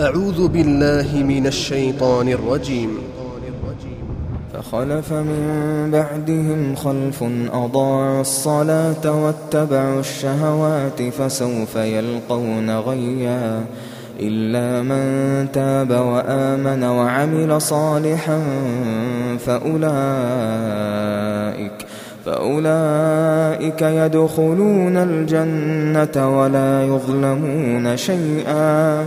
أعوذ بالله من الشيطان الرجيم. فخلف من بعدهم خلف أضاعوا الصلاة واتبعوا الشهوات فسوف يلقون غيا. إلا من تاب وآمن وعمل صالحا فأولئك فأولئك يدخلون الجنة ولا يظلمون شيئا.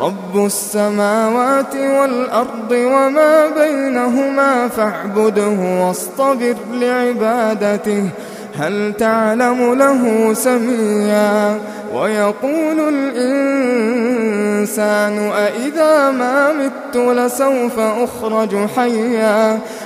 رب السماوات والأرض وما بينهما فاعبده واصطبر لعبادته هل تعلم له سميا ويقول الإنسان أإذا ما مت لسوف أخرج حيا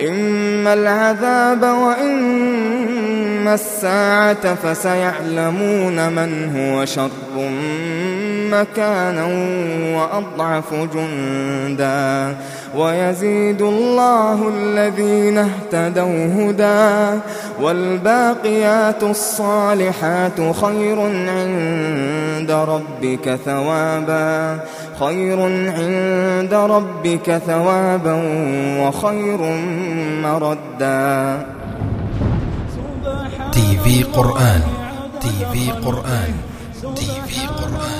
إما العذاب وإما الساعة فسيعلمون من هو شر مكانا وأضعف جندا ويزيد الله الذين اهتدوا هدى والباقيات الصالحات خير عند ربك ثوابا خير عند ربك ثوابا وخير مردا. تي في قرآن تي في قرآن تي في قرآن.